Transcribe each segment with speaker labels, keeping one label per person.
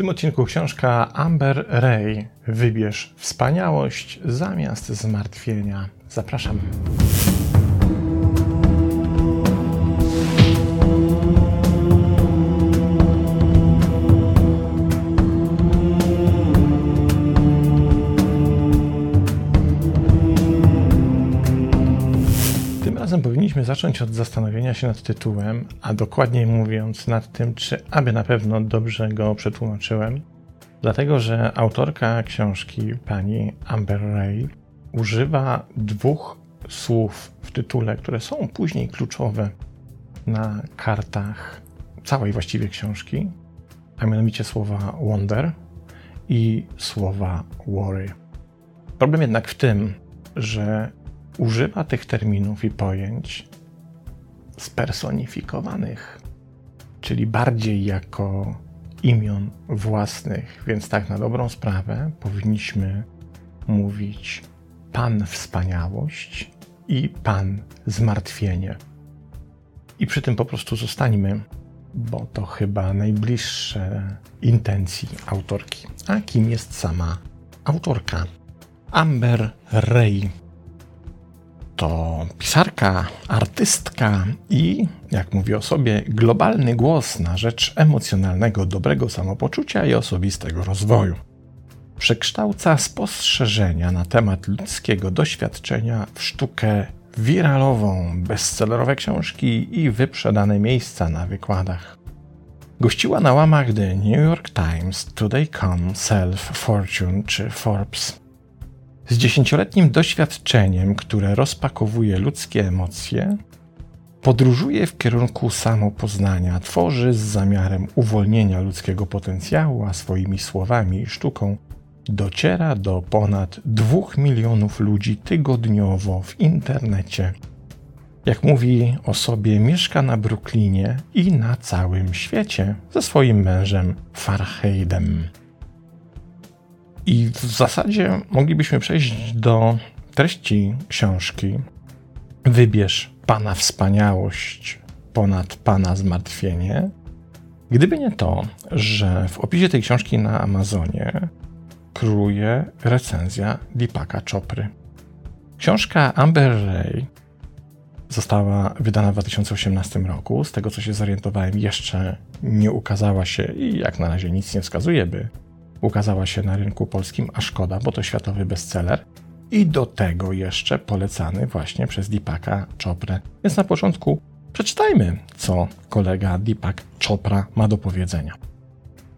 Speaker 1: tym odcinku książka Amber Ray. Wybierz wspaniałość zamiast zmartwienia. Zapraszam. Powinniśmy zacząć od zastanowienia się nad tytułem, a dokładniej mówiąc nad tym, czy aby na pewno dobrze go przetłumaczyłem. Dlatego, że autorka książki, pani Amber Ray, używa dwóch słów w tytule, które są później kluczowe na kartach całej właściwie książki, a mianowicie słowa wonder i słowa worry. Problem jednak w tym, że używa tych terminów i pojęć spersonifikowanych, czyli bardziej jako imion własnych, więc tak na dobrą sprawę powinniśmy mówić Pan wspaniałość i Pan zmartwienie. I przy tym po prostu zostańmy, bo to chyba najbliższe intencji autorki. A kim jest sama autorka? Amber Ray to pisarka, artystka i, jak mówi o sobie, globalny głos na rzecz emocjonalnego dobrego samopoczucia i osobistego rozwoju. Przekształca spostrzeżenia na temat ludzkiego doświadczenia w sztukę wiralową, bestsellerowe książki i wyprzedane miejsca na wykładach. Gościła na łamach The New York Times, Today.com, Self, Fortune czy Forbes. Z dziesięcioletnim doświadczeniem, które rozpakowuje ludzkie emocje, podróżuje w kierunku samopoznania, tworzy z zamiarem uwolnienia ludzkiego potencjału, a swoimi słowami i sztuką dociera do ponad dwóch milionów ludzi tygodniowo w internecie. Jak mówi o sobie, mieszka na Brooklynie i na całym świecie ze swoim mężem Farheidem. I w zasadzie moglibyśmy przejść do treści książki. Wybierz Pana wspaniałość ponad Pana zmartwienie. Gdyby nie to, że w opisie tej książki na Amazonie króluje recenzja Deepaka Chopry. Książka Amber Ray została wydana w 2018 roku. Z tego co się zorientowałem, jeszcze nie ukazała się i jak na razie nic nie wskazuje, by ukazała się na rynku polskim, a szkoda, bo to światowy bestseller. I do tego jeszcze polecany właśnie przez Deepaka Choprę. Więc na początku przeczytajmy, co kolega Deepak Chopra ma do powiedzenia.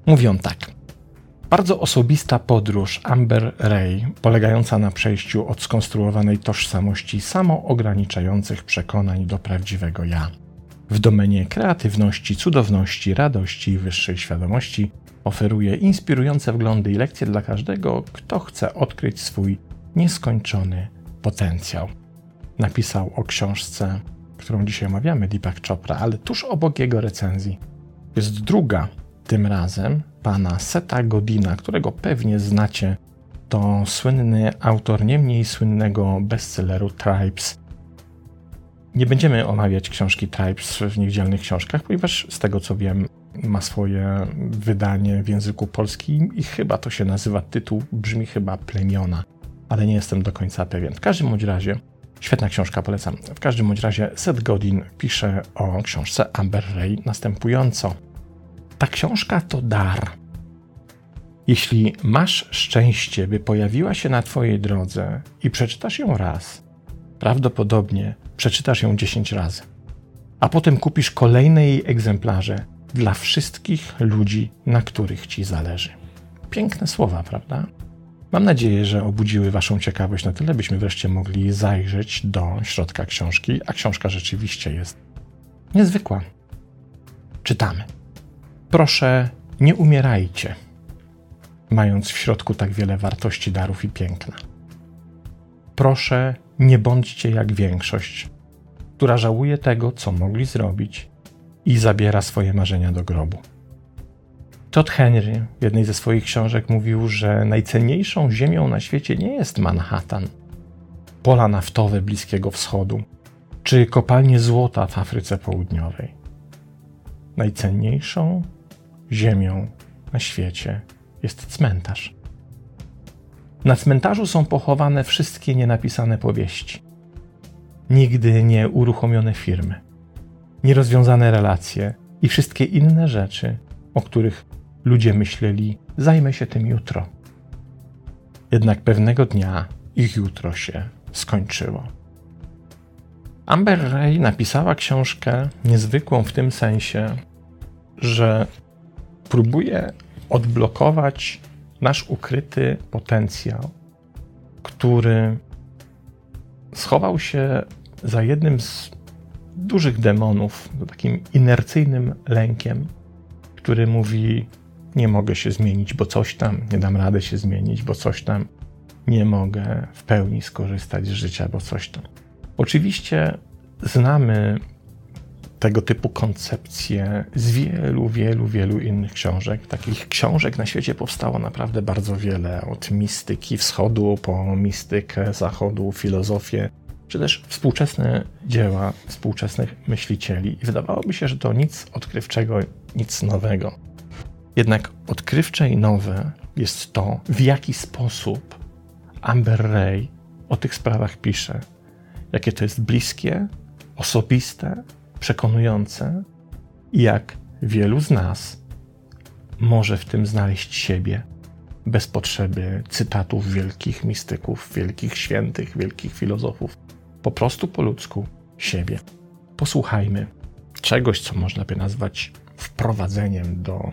Speaker 1: Mówi on tak. Bardzo osobista podróż Amber Ray, polegająca na przejściu od skonstruowanej tożsamości samoograniczających przekonań do prawdziwego ja. W domenie kreatywności, cudowności, radości i wyższej świadomości oferuje inspirujące wglądy i lekcje dla każdego, kto chce odkryć swój nieskończony potencjał. Napisał o książce, którą dzisiaj omawiamy, Deepak Chopra, ale tuż obok jego recenzji jest druga, tym razem pana Seta Godina, którego pewnie znacie. To słynny autor nie mniej słynnego bestselleru Tribes. Nie będziemy omawiać książki Tribes w niewidzialnych książkach, ponieważ z tego co wiem, ma swoje wydanie w języku polskim i chyba to się nazywa, tytuł brzmi chyba Plemiona, ale nie jestem do końca pewien. W każdym bądź razie, świetna książka, polecam. W każdym bądź razie Seth Godin pisze o książce Amber Ray następująco. Ta książka to dar. Jeśli masz szczęście, by pojawiła się na Twojej drodze i przeczytasz ją raz, prawdopodobnie przeczytasz ją 10 razy, a potem kupisz kolejne jej egzemplarze dla wszystkich ludzi, na których Ci zależy. Piękne słowa, prawda? Mam nadzieję, że obudziły Waszą ciekawość na tyle, byśmy wreszcie mogli zajrzeć do środka książki, a książka rzeczywiście jest niezwykła. Czytamy. Proszę, nie umierajcie, mając w środku tak wiele wartości, darów i piękna. Proszę, nie bądźcie jak większość, która żałuje tego, co mogli zrobić i zabiera swoje marzenia do grobu. Todd Henry w jednej ze swoich książek mówił, że najcenniejszą ziemią na świecie nie jest Manhattan, pola naftowe Bliskiego Wschodu czy kopalnie złota w Afryce Południowej. Najcenniejszą ziemią na świecie jest cmentarz. Na cmentarzu są pochowane wszystkie nienapisane powieści. Nigdy nie uruchomione firmy, nierozwiązane relacje i wszystkie inne rzeczy, o których ludzie myśleli, zajmę się tym jutro. Jednak pewnego dnia ich jutro się skończyło. Amber Ray napisała książkę niezwykłą w tym sensie, że próbuje odblokować nasz ukryty potencjał, który schował się za jednym z dużych demonów, takim inercyjnym lękiem, który mówi: Nie mogę się zmienić, bo coś tam, nie dam rady się zmienić, bo coś tam, nie mogę w pełni skorzystać z życia, bo coś tam. Oczywiście znamy tego typu koncepcje z wielu, wielu, wielu innych książek. Takich książek na świecie powstało naprawdę bardzo wiele, od mistyki wschodu po mistykę zachodu, filozofię, czy też współczesne dzieła współczesnych myślicieli. I wydawałoby się, że to nic odkrywczego, nic nowego. Jednak odkrywcze i nowe jest to, w jaki sposób Amber Ray o tych sprawach pisze, jakie to jest bliskie, osobiste, przekonujące i jak wielu z nas może w tym znaleźć siebie bez potrzeby cytatów wielkich mistyków, wielkich świętych, wielkich filozofów. Po prostu po ludzku siebie. Posłuchajmy czegoś, co można by nazwać wprowadzeniem do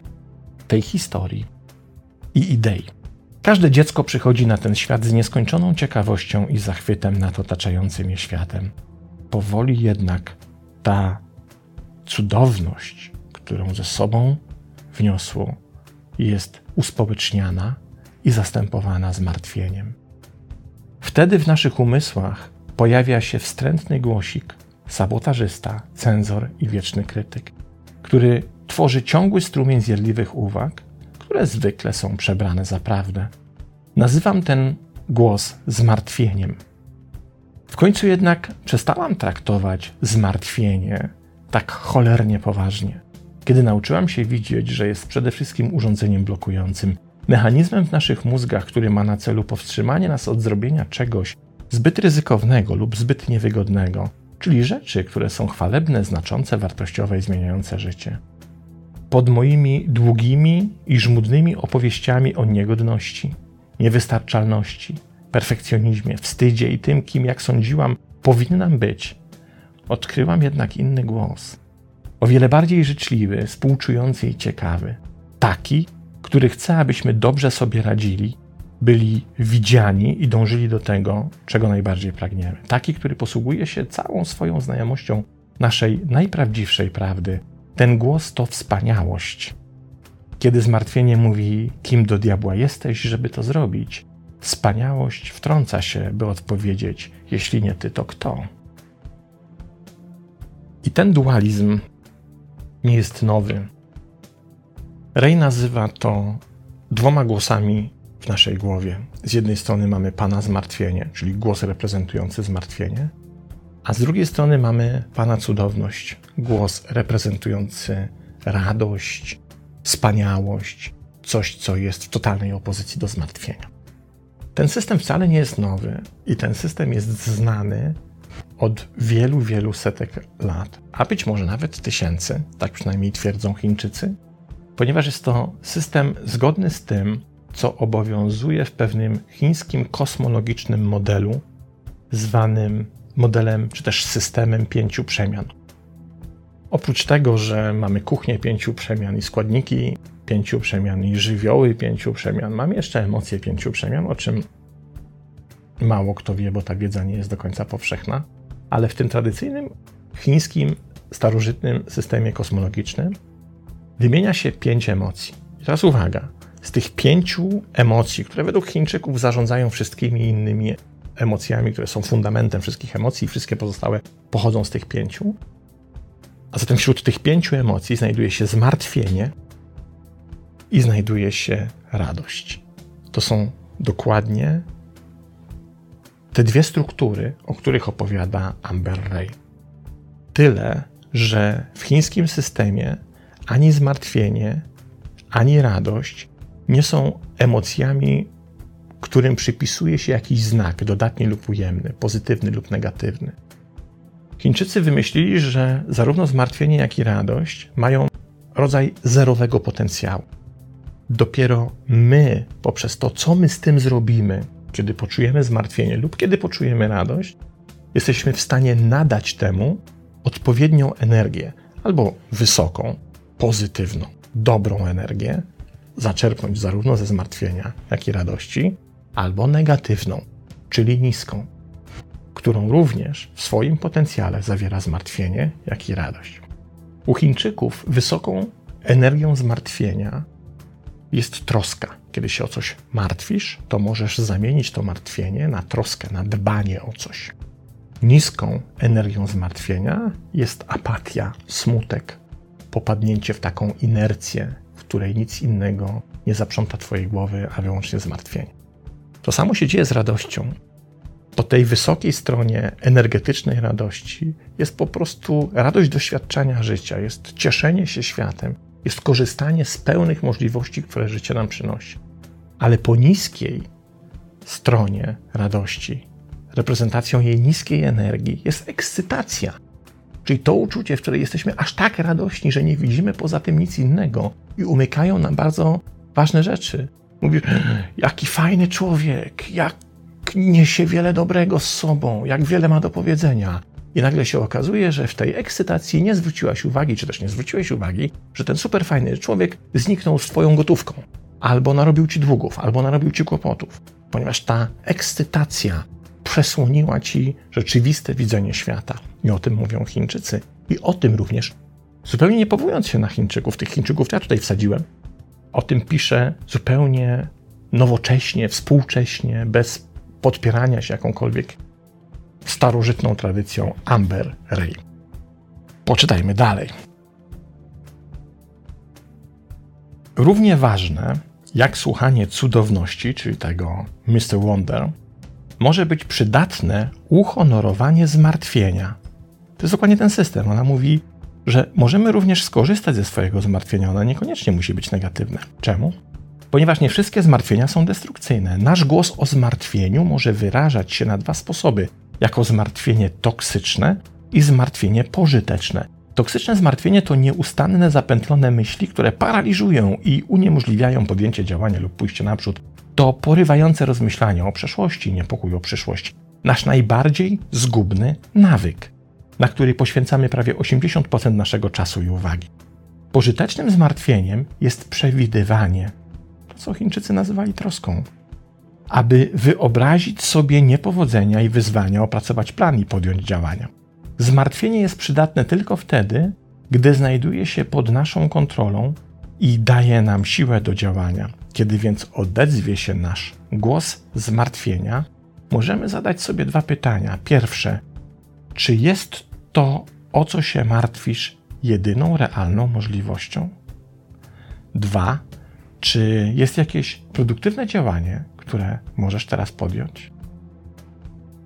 Speaker 1: tej historii i idei. Każde dziecko przychodzi na ten świat z nieskończoną ciekawością i zachwytem nad otaczającym je światem. Powoli jednak ta cudowność, którą ze sobą wniosło, jest uspołeczniana i zastępowana zmartwieniem. Wtedy w naszych umysłach pojawia się wstrętny głosik, sabotażysta, cenzor i wieczny krytyk, który tworzy ciągły strumień zjedliwych uwag, które zwykle są przebrane za prawdę. Nazywam ten głos zmartwieniem. W końcu jednak przestałam traktować zmartwienie tak cholernie poważnie, kiedy nauczyłam się widzieć, że jest przede wszystkim urządzeniem blokującym, mechanizmem w naszych mózgach, który ma na celu powstrzymanie nas od zrobienia czegoś zbyt ryzykownego lub zbyt niewygodnego, czyli rzeczy, które są chwalebne, znaczące, wartościowe i zmieniające życie. Pod moimi długimi i żmudnymi opowieściami o niegodności, niewystarczalności, perfekcjonizmie, wstydzie i tym, kim, jak sądziłam, powinnam być, odkryłam jednak inny głos. O wiele bardziej życzliwy, współczujący i ciekawy. Taki, który chce, abyśmy dobrze sobie radzili, byli widziani i dążyli do tego, czego najbardziej pragniemy. Taki, który posługuje się całą swoją znajomością naszej najprawdziwszej prawdy. Ten głos to wspaniałość. Kiedy zmartwienie mówi, kim do diabła jesteś, żeby to zrobić, Wspaniałość wtrąca się, by odpowiedzieć: Jeśli nie ty, to kto? I ten dualizm nie jest nowy. Rej nazywa to dwoma głosami w naszej głowie. Z jednej strony mamy Pana zmartwienie, czyli głos reprezentujący zmartwienie, a z drugiej strony mamy Pana cudowność, głos reprezentujący radość, wspaniałość, coś, co jest w totalnej opozycji do zmartwienia. Ten system wcale nie jest nowy i ten system jest znany od wielu, wielu setek lat, a być może nawet tysięcy, tak przynajmniej twierdzą Chińczycy, ponieważ jest to system zgodny z tym, co obowiązuje w pewnym chińskim kosmologicznym modelu, zwanym modelem czy też systemem pięciu przemian. Oprócz tego, że mamy kuchnię pięciu przemian i składniki pięciu przemian i żywioły pięciu przemian, mamy jeszcze emocje pięciu przemian, o czym mało kto wie, bo ta wiedza nie jest do końca powszechna, ale w tym tradycyjnym chińskim, starożytnym systemie kosmologicznym wymienia się pięć emocji. Teraz uwaga, z tych pięciu emocji, które według Chińczyków zarządzają wszystkimi innymi emocjami, które są fundamentem wszystkich emocji, wszystkie pozostałe pochodzą z tych pięciu, a zatem wśród tych pięciu emocji znajduje się zmartwienie i znajduje się radość. To są dokładnie te dwie struktury, o których opowiada Amber Ray. Tyle, że w chińskim systemie ani zmartwienie, ani radość nie są emocjami, którym przypisuje się jakiś znak dodatni lub ujemny, pozytywny lub negatywny. Chińczycy wymyślili, że zarówno zmartwienie, jak i radość mają rodzaj zerowego potencjału. Dopiero my, poprzez to, co my z tym zrobimy, kiedy poczujemy zmartwienie lub kiedy poczujemy radość, jesteśmy w stanie nadać temu odpowiednią energię, albo wysoką, pozytywną, dobrą energię, zaczerpnąć zarówno ze zmartwienia, jak i radości, albo negatywną, czyli niską, którą również w swoim potencjale zawiera zmartwienie, jak i radość. U Chińczyków wysoką energią zmartwienia jest troska. Kiedy się o coś martwisz, to możesz zamienić to martwienie na troskę, na dbanie o coś. Niską energią zmartwienia jest apatia, smutek, popadnięcie w taką inercję, której nic innego nie zaprząta Twojej głowy, a wyłącznie zmartwienie. To samo się dzieje z radością. Po tej wysokiej stronie energetycznej radości jest po prostu radość doświadczenia życia, jest cieszenie się światem, jest korzystanie z pełnych możliwości, które życie nam przynosi. Ale po niskiej stronie radości, reprezentacją jej niskiej energii jest ekscytacja. Czyli to uczucie, w którym jesteśmy aż tak radośni, że nie widzimy poza tym nic innego i umykają nam bardzo ważne rzeczy. Mówisz, jaki fajny człowiek, jak niesie wiele dobrego z sobą, jak wiele ma do powiedzenia. I nagle się okazuje, że w tej ekscytacji nie zwróciłaś uwagi, czy też nie zwróciłeś uwagi, że ten super fajny człowiek zniknął z twoją gotówką, albo narobił ci długów, albo narobił ci kłopotów, ponieważ ta ekscytacja przesłoniła ci rzeczywiste widzenie świata. I o tym mówią Chińczycy. I o tym również, zupełnie nie powołując się na Chińczyków, tych Chińczyków ja tutaj wsadziłem, o tym pisze zupełnie nowocześnie, współcześnie, bez podpierania się jakąkolwiek starożytną tradycją Amber Ray. Poczytajmy dalej. Równie ważne jak słuchanie cudowności, czyli tego Mr. Wonder, może być przydatne uhonorowanie zmartwienia. To jest dokładnie ten system. Ona mówi, że możemy również skorzystać ze swojego zmartwienia. Ona niekoniecznie musi być negatywna. Czemu? Ponieważ nie wszystkie zmartwienia są destrukcyjne. Nasz głos o zmartwieniu może wyrażać się na dwa sposoby: jako zmartwienie toksyczne i zmartwienie pożyteczne. Toksyczne zmartwienie to nieustanne, zapętlone myśli, które paraliżują i uniemożliwiają podjęcie działania lub pójście naprzód. To porywające rozmyślanie o przeszłości, niepokój o przyszłość. Nasz najbardziej zgubny nawyk, na który poświęcamy prawie 80% naszego czasu i uwagi. Pożytecznym zmartwieniem jest przewidywanie, to co Chińczycy nazywali troską aby wyobrazić sobie niepowodzenia i wyzwania, opracować plan i podjąć działania. Zmartwienie jest przydatne tylko wtedy, gdy znajduje się pod naszą kontrolą i daje nam siłę do działania. Kiedy więc odezwie się nasz głos zmartwienia, możemy zadać sobie dwa pytania. Pierwsze, czy jest to, o co się martwisz, jedyną realną możliwością? Dwa, czy jest jakieś produktywne działanie, które możesz teraz podjąć?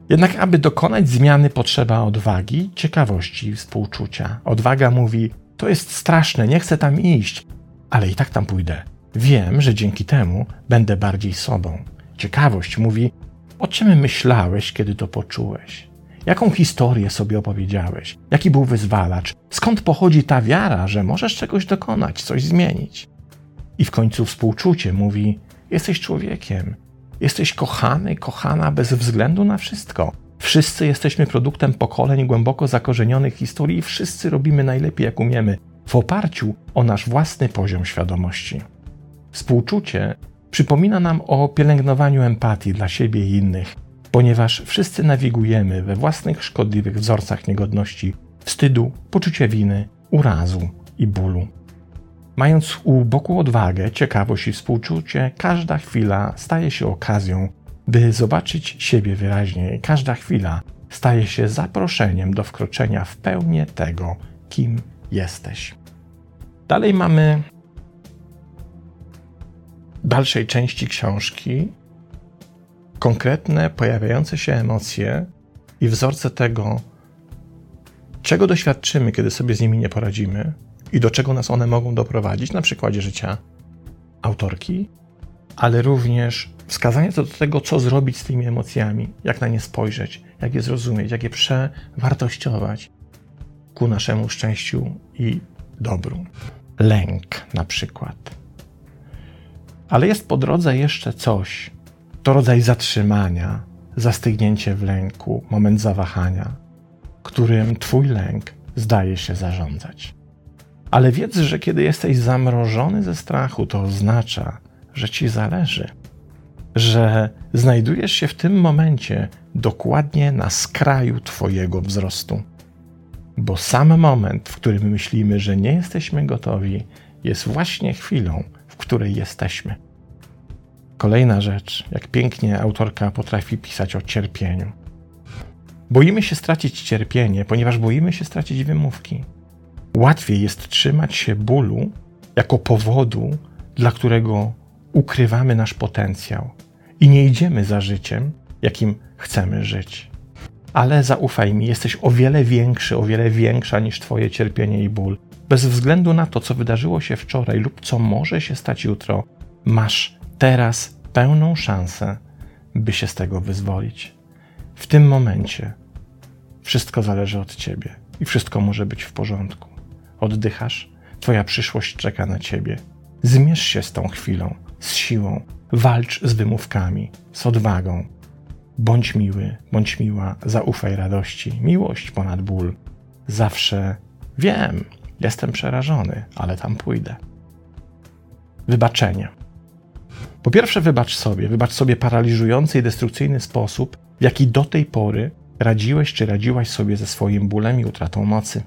Speaker 1: Jednak, aby dokonać zmiany, potrzeba odwagi, ciekawości i współczucia. Odwaga mówi: To jest straszne, nie chcę tam iść, ale i tak tam pójdę. Wiem, że dzięki temu będę bardziej sobą. Ciekawość mówi: O czym myślałeś, kiedy to poczułeś? Jaką historię sobie opowiedziałeś? Jaki był wyzwalacz? Skąd pochodzi ta wiara, że możesz czegoś dokonać, coś zmienić? I w końcu współczucie mówi: Jesteś człowiekiem, Jesteś kochany, kochana bez względu na wszystko. Wszyscy jesteśmy produktem pokoleń głęboko zakorzenionych historii i wszyscy robimy najlepiej jak umiemy, w oparciu o nasz własny poziom świadomości. Współczucie przypomina nam o pielęgnowaniu empatii dla siebie i innych, ponieważ wszyscy nawigujemy we własnych szkodliwych wzorcach niegodności, wstydu, poczucia winy, urazu i bólu. Mając u boku odwagę, ciekawość i współczucie, każda chwila staje się okazją, by zobaczyć siebie wyraźniej. Każda chwila staje się zaproszeniem do wkroczenia w pełnię tego, kim jesteś. Dalej mamy dalszej części książki konkretne, pojawiające się emocje i wzorce tego, czego doświadczymy, kiedy sobie z nimi nie poradzimy, i do czego nas one mogą doprowadzić na przykładzie życia autorki, ale również wskazanie co do tego, co zrobić z tymi emocjami, jak na nie spojrzeć, jak je zrozumieć, jak je przewartościować ku naszemu szczęściu i dobru. Lęk na przykład. Ale jest po drodze jeszcze coś. To rodzaj zatrzymania, zastygnięcie w lęku, moment zawahania, którym Twój lęk zdaje się zarządzać. Ale wiedz, że kiedy jesteś zamrożony ze strachu, to oznacza, że Ci zależy, że znajdujesz się w tym momencie dokładnie na skraju Twojego wzrostu. Bo sam moment, w którym myślimy, że nie jesteśmy gotowi, jest właśnie chwilą, w której jesteśmy. Kolejna rzecz, jak pięknie autorka potrafi pisać o cierpieniu. Boimy się stracić cierpienie, ponieważ boimy się stracić wymówki. Łatwiej jest trzymać się bólu jako powodu, dla którego ukrywamy nasz potencjał i nie idziemy za życiem, jakim chcemy żyć. Ale zaufaj mi, jesteś o wiele większy, o wiele większa niż Twoje cierpienie i ból. Bez względu na to, co wydarzyło się wczoraj lub co może się stać jutro, masz teraz pełną szansę, by się z tego wyzwolić. W tym momencie wszystko zależy od Ciebie i wszystko może być w porządku. Oddychasz, Twoja przyszłość czeka na Ciebie. Zmierz się z tą chwilą, z siłą, walcz z wymówkami, z odwagą. Bądź miły, bądź miła, zaufaj radości, miłość ponad ból. Zawsze wiem, jestem przerażony, ale tam pójdę. Wybaczenie. Po pierwsze, wybacz sobie, wybacz sobie paraliżujący i destrukcyjny sposób, w jaki do tej pory radziłeś czy radziłaś sobie ze swoim bólem i utratą mocy.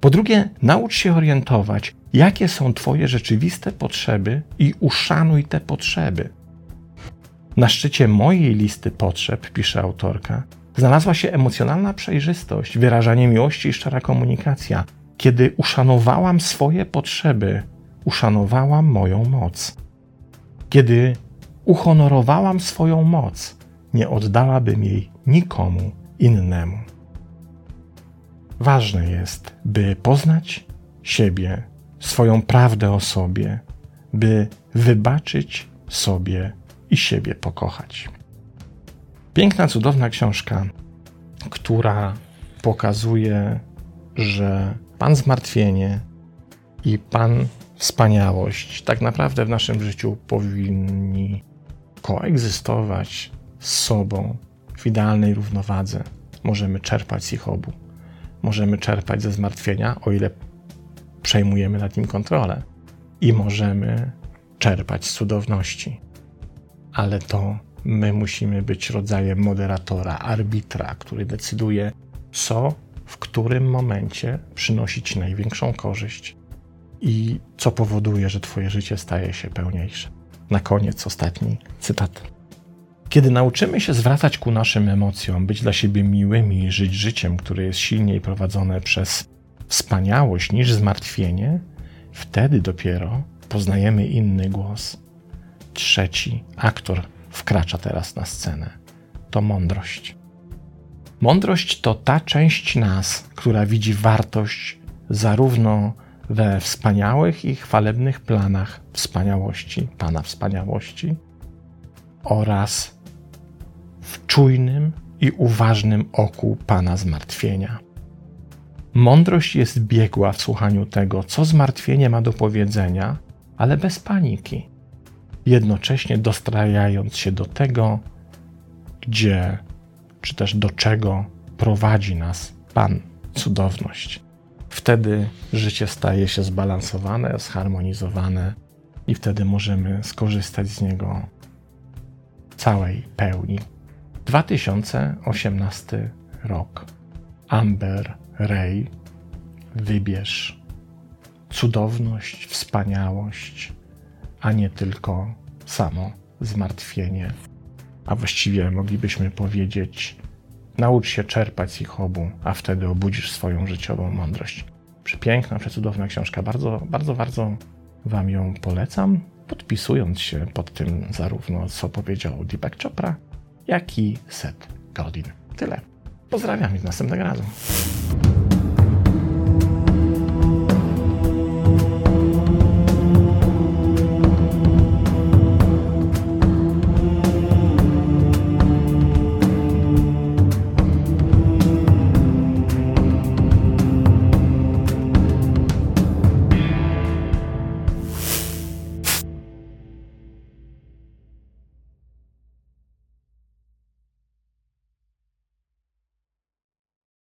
Speaker 1: Po drugie, naucz się orientować, jakie są Twoje rzeczywiste potrzeby i uszanuj te potrzeby. Na szczycie mojej listy potrzeb, pisze autorka, znalazła się emocjonalna przejrzystość, wyrażanie miłości i szczera komunikacja. Kiedy uszanowałam swoje potrzeby, uszanowałam moją moc. Kiedy uhonorowałam swoją moc, nie oddałabym jej nikomu innemu. Ważne jest, by poznać siebie, swoją prawdę o sobie, by wybaczyć sobie i siebie pokochać. Piękna, cudowna książka, która pokazuje, że Pan zmartwienie i Pan wspaniałość tak naprawdę w naszym życiu powinni koegzystować z sobą w idealnej równowadze. Możemy czerpać z ich obu. Możemy czerpać ze zmartwienia, o ile przejmujemy nad nim kontrolę, i możemy czerpać z cudowności. Ale to my musimy być rodzajem moderatora, arbitra, który decyduje, co w którym momencie przynosi ci największą korzyść i co powoduje, że Twoje życie staje się pełniejsze. Na koniec ostatni cytat. Kiedy nauczymy się zwracać ku naszym emocjom, być dla siebie miłymi i żyć życiem, które jest silniej prowadzone przez wspaniałość niż zmartwienie, wtedy dopiero poznajemy inny głos. Trzeci aktor wkracza teraz na scenę. To mądrość. Mądrość to ta część nas, która widzi wartość zarówno we wspaniałych i chwalebnych planach wspaniałości, Pana wspaniałości oraz w czujnym i uważnym oku Pana zmartwienia. Mądrość jest biegła w słuchaniu tego, co zmartwienie ma do powiedzenia, ale bez paniki, jednocześnie dostrajając się do tego, gdzie czy też do czego prowadzi nas Pan cudowność. Wtedy życie staje się zbalansowane, zharmonizowane i wtedy możemy skorzystać z niego całej pełni. 2018 rok. Amber Ray. Wybierz cudowność, wspaniałość, a nie tylko samo zmartwienie. A właściwie moglibyśmy powiedzieć Naucz się czerpać z ich obu, a wtedy obudzisz swoją życiową mądrość. Przepiękna, przecudowna książka. Bardzo, bardzo, bardzo Wam ją polecam, podpisując się pod tym zarówno, co powiedział Deepak Chopra, jak i Seth Godin. Tyle. Pozdrawiam i do następnego razu.